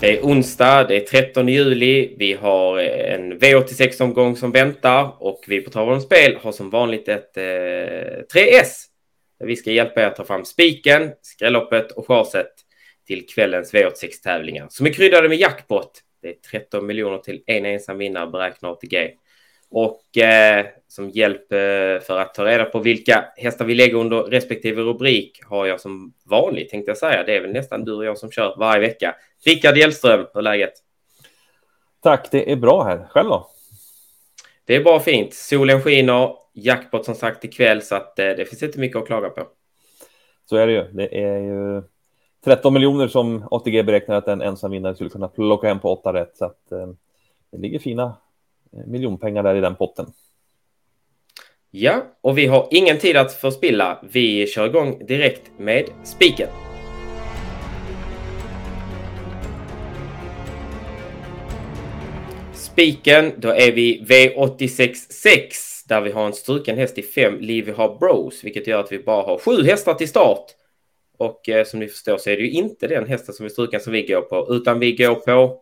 Det är onsdag, det är 13 juli. Vi har eh, en V86-omgång som väntar och vi på Travons Spel har som vanligt ett eh, 3S. Där vi ska hjälpa er att ta fram spiken, skrälloppet och chaset till kvällens V86-tävlingar som är kryddade med jackpot. Det är 13 miljoner till en ensam vinnare beräknar ATG. Och eh, som hjälp eh, för att ta reda på vilka hästar vi lägger under respektive rubrik har jag som vanligt tänkte jag säga. Det är väl nästan du och jag som kör varje vecka. Rickard Hjellström, hur är läget? Tack, det är bra här. Själv då? Det är bra fint. Solen skiner, jackpot som sagt ikväll så att eh, det finns inte mycket att klaga på. Så är det ju. Det är ju 13 miljoner som ATG beräknar att en ensam vinnare skulle kunna plocka hem på åtta rätt. Så att eh, det ligger fina eh, miljonpengar där i den potten. Ja, och vi har ingen tid att förspilla. Vi kör igång direkt med spiken. Spiken, då är vi V86.6 där vi har en struken häst i fem, Livy har Bros, vilket gör att vi bara har sju hästar till start. Och eh, som ni förstår så är det ju inte den hästen som är struken som vi går på, utan vi går på...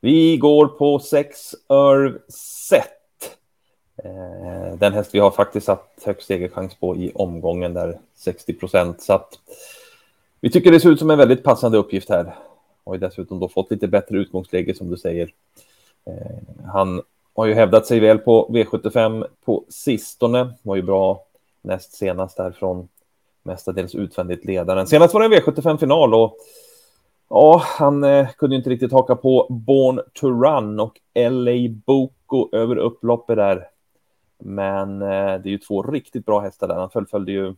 Vi går på sex Örv Set. Eh, den häst vi har faktiskt satt högst segerchans på i omgången där 60 procent. Så att vi tycker det ser ut som en väldigt passande uppgift här. Har ju dessutom då fått lite bättre utgångsläge som du säger. Eh, han har ju hävdat sig väl på V75 på sistone. Var ju bra näst senast där från mestadels utvändigt ledaren. Senast var det en V75-final och ja, han eh, kunde inte riktigt haka på Born to Run och LA Boko över upploppet där. Men eh, det är ju två riktigt bra hästar där. Han fullföljde ju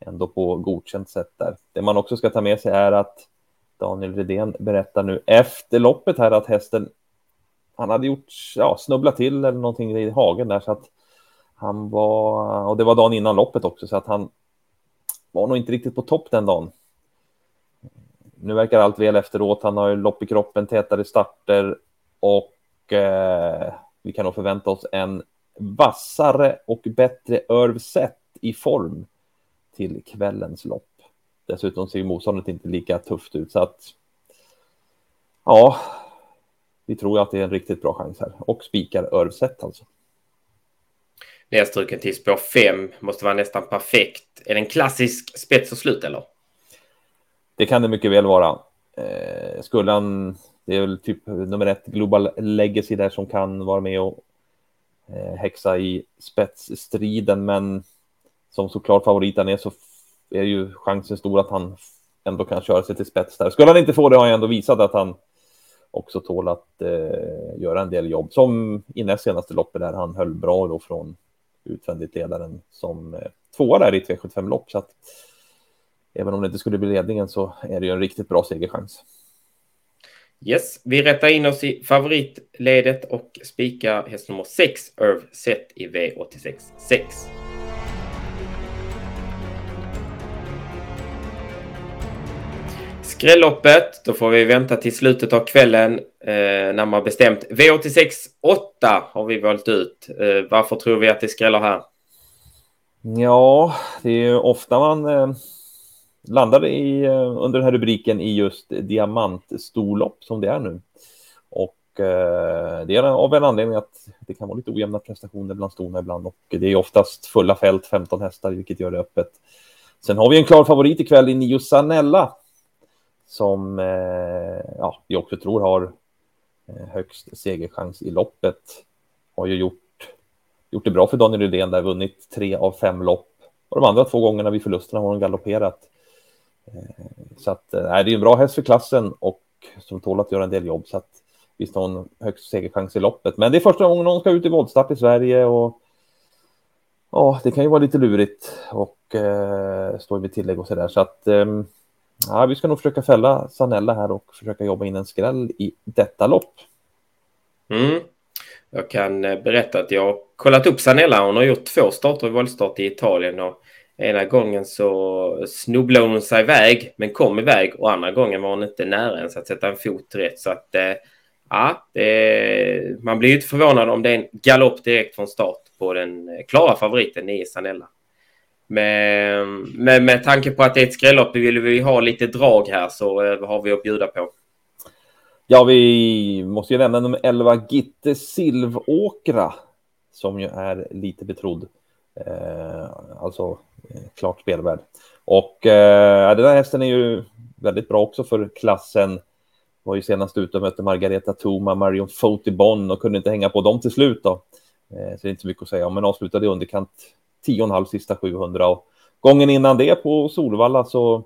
ändå på godkänt sätt där. Det man också ska ta med sig är att Daniel Redén berättar nu efter loppet här att hästen han hade gjort, ja, snubblat till eller någonting i hagen där så att han var, och det var dagen innan loppet också, så att han var nog inte riktigt på topp den dagen. Nu verkar allt väl efteråt. Han har ju lopp i kroppen, tätare starter och eh, vi kan nog förvänta oss en vassare och bättre Örvset i form till kvällens lopp. Dessutom ser motståndet inte lika tufft ut så att ja, vi tror att det är en riktigt bra chans här och spikar Örvset alltså. Nedstruken till spår 5 måste vara nästan perfekt. Är det en klassisk spets och slut eller? Det kan det mycket väl vara. Eh, skulle han, det är väl typ nummer ett Global Legacy där som kan vara med och eh, häxa i spetsstriden, men som såklart favoriten är så är ju chansen stor att han ändå kan köra sig till spets där. Skulle han inte få det har han ändå visat att han också tål att eh, göra en del jobb, som i näst senaste loppet där han höll bra då från utvändigt ledaren som eh, tvåa där i 375 lopp. Så att även om det inte skulle bli ledningen så är det ju en riktigt bra segerchans. Yes, vi rättar in oss i favoritledet och spikar häst nummer 6, Irv Set i V86 6. Skrälloppet, då får vi vänta till slutet av kvällen eh, när man bestämt. V86 8 har vi valt ut. Eh, varför tror vi att det skräller här? Ja, det är ju ofta man eh, landar i, eh, under den här rubriken i just diamantstorlopp som det är nu. Och eh, det är av en anledning att det kan vara lite ojämna prestationer bland stona ibland och det är oftast fulla fält, 15 hästar, vilket gör det öppet. Sen har vi en klar favorit ikväll i Nio Sanella som eh, ja, vi också tror har eh, högst segerchans i loppet. Har ju gjort, gjort det bra för Daniel Rydén där, vunnit tre av fem lopp. Och de andra två gångerna vid förlusterna har hon galopperat. Eh, så att det är en bra häst för klassen och som tål att göra en del jobb. Så att visst har hon högst segerchans i loppet. Men det är första gången hon ska ut i voltstart i Sverige och ja, det kan ju vara lite lurigt och eh, stå med tillägg och så där. Så att eh, Ja, vi ska nog försöka fälla Sanella här och försöka jobba in en skräll i detta lopp. Mm. Jag kan eh, berätta att jag har kollat upp Sanella. Hon har gjort två starter i voltstart i Italien och ena gången så snubblade hon sig iväg men kom iväg och andra gången var hon inte nära ens att sätta en fot rätt. Så att eh, ja, det, man blir ju inte förvånad om det är en galopp direkt från start på den eh, klara favoriten i Sanella med, med, med tanke på att det är ett skrällopp vill vi ha lite drag här så eh, vad har vi att bjuda på? Ja, vi måste ju nämna nummer 11, Gitte Silvåkra, som ju är lite betrodd. Eh, alltså eh, klart spelvärd. Och eh, den här hästen är ju väldigt bra också för klassen. Var ju senast ute och mötte Margareta Thoma, Marion Fotibon och kunde inte hänga på dem till slut då. Eh, så det är inte så mycket att säga om, men avslutade i underkant 10,5 sista 700 och gången innan det på Solvalla så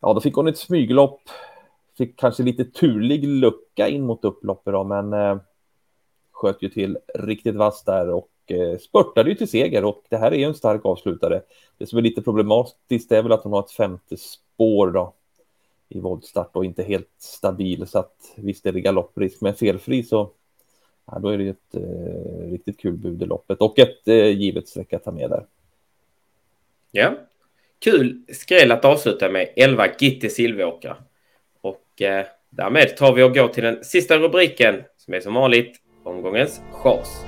ja, då fick hon ett smyglopp. Fick kanske lite turlig lucka in mot upploppet då, men eh, sköt ju till riktigt vass där och eh, spurtade ju till seger och det här är ju en stark avslutare. Det som är lite problematiskt är väl att hon har ett femte spår då i voltstart och inte helt stabil så att visst är det galopprisk men felfri så ja, då är det ett eh, riktigt kul bud i loppet och ett eh, givet streck att ta med där. Ja, kul skräll att avsluta med 11 Gitte Silveråkra. Och eh, därmed tar vi och går till den sista rubriken som är som vanligt omgångens chans.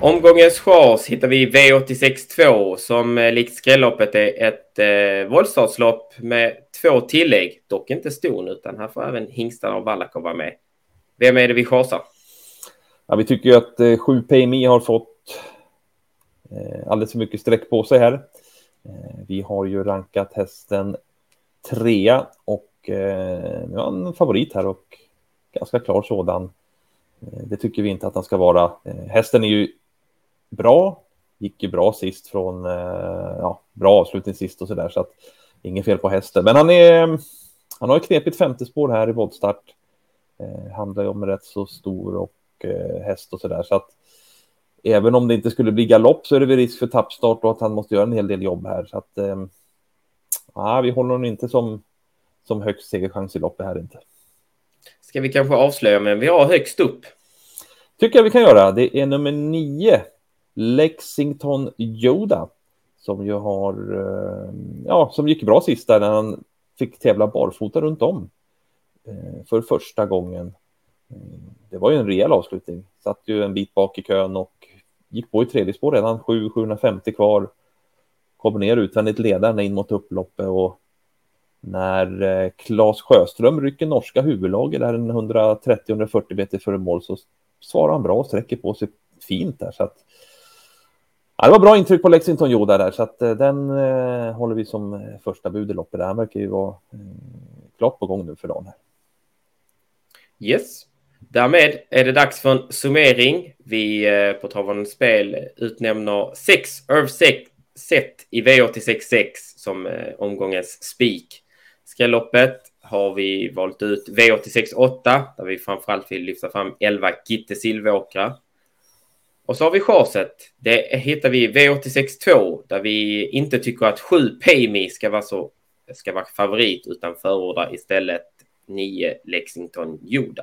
Omgångens chans hittar vi V86 2 som eh, likt skrälloppet är ett eh, voltstartslopp med två tillägg. Dock inte ston utan här får även hingstarna och Valakov vara med. Vem är det vi chasar? Ja, vi tycker ju att eh, 7 PMI har fått eh, alldeles för mycket streck på sig här. Eh, vi har ju rankat hästen trea och eh, nu har en favorit här och ganska klar sådan. Eh, det tycker vi inte att han ska vara. Eh, hästen är ju bra, gick ju bra sist från, eh, ja, bra avslutning sist och så där så att inget fel på hästen. Men han är, han har ett knepigt femte spår här i voltstart. Eh, handlar ju om rätt så stor och eh, häst och så där så att även om det inte skulle bli galopp så är det väl risk för tappstart och att han måste göra en hel del jobb här så att eh, ja, vi håller honom inte som som högst segerchans i loppet här inte. Ska vi kanske avslöja, men vi har högst upp. Tycker jag vi kan göra. Det är nummer nio, Lexington Yoda, som ju har, eh, ja, som gick bra sist där när han fick tävla barfota runt om eh, för första gången. Eh, det var ju en rejäl avslutning. Satt ju en bit bak i kön och gick på i tredje spår redan 7-750 kvar. Kom ner utvändigt ledaren in mot upploppet och när Claes Sjöström rycker norska huvudlaget där en 130-140 meter före mål så svarar han bra och sträcker på sig fint där. Så att, ja, det var bra intryck på Lexington Joda där så att eh, den eh, håller vi som eh, första bud i loppet. Han verkar ju vara eh, klart på gång nu för dagen. Här. Yes. Därmed är det dags för en summering. Vi eh, på Travande Spel utnämner sex Irv set i V866 som eh, omgångens spik. Skrälloppet har vi valt ut V86 8 där vi framförallt vill lyfta fram 11 Gitte Silvåkra. Och så har vi chaset. Det hittar vi V86 2 där vi inte tycker att 7 Payme ska vara så ska vara favorit utan förordar istället 9 Lexington Yoda.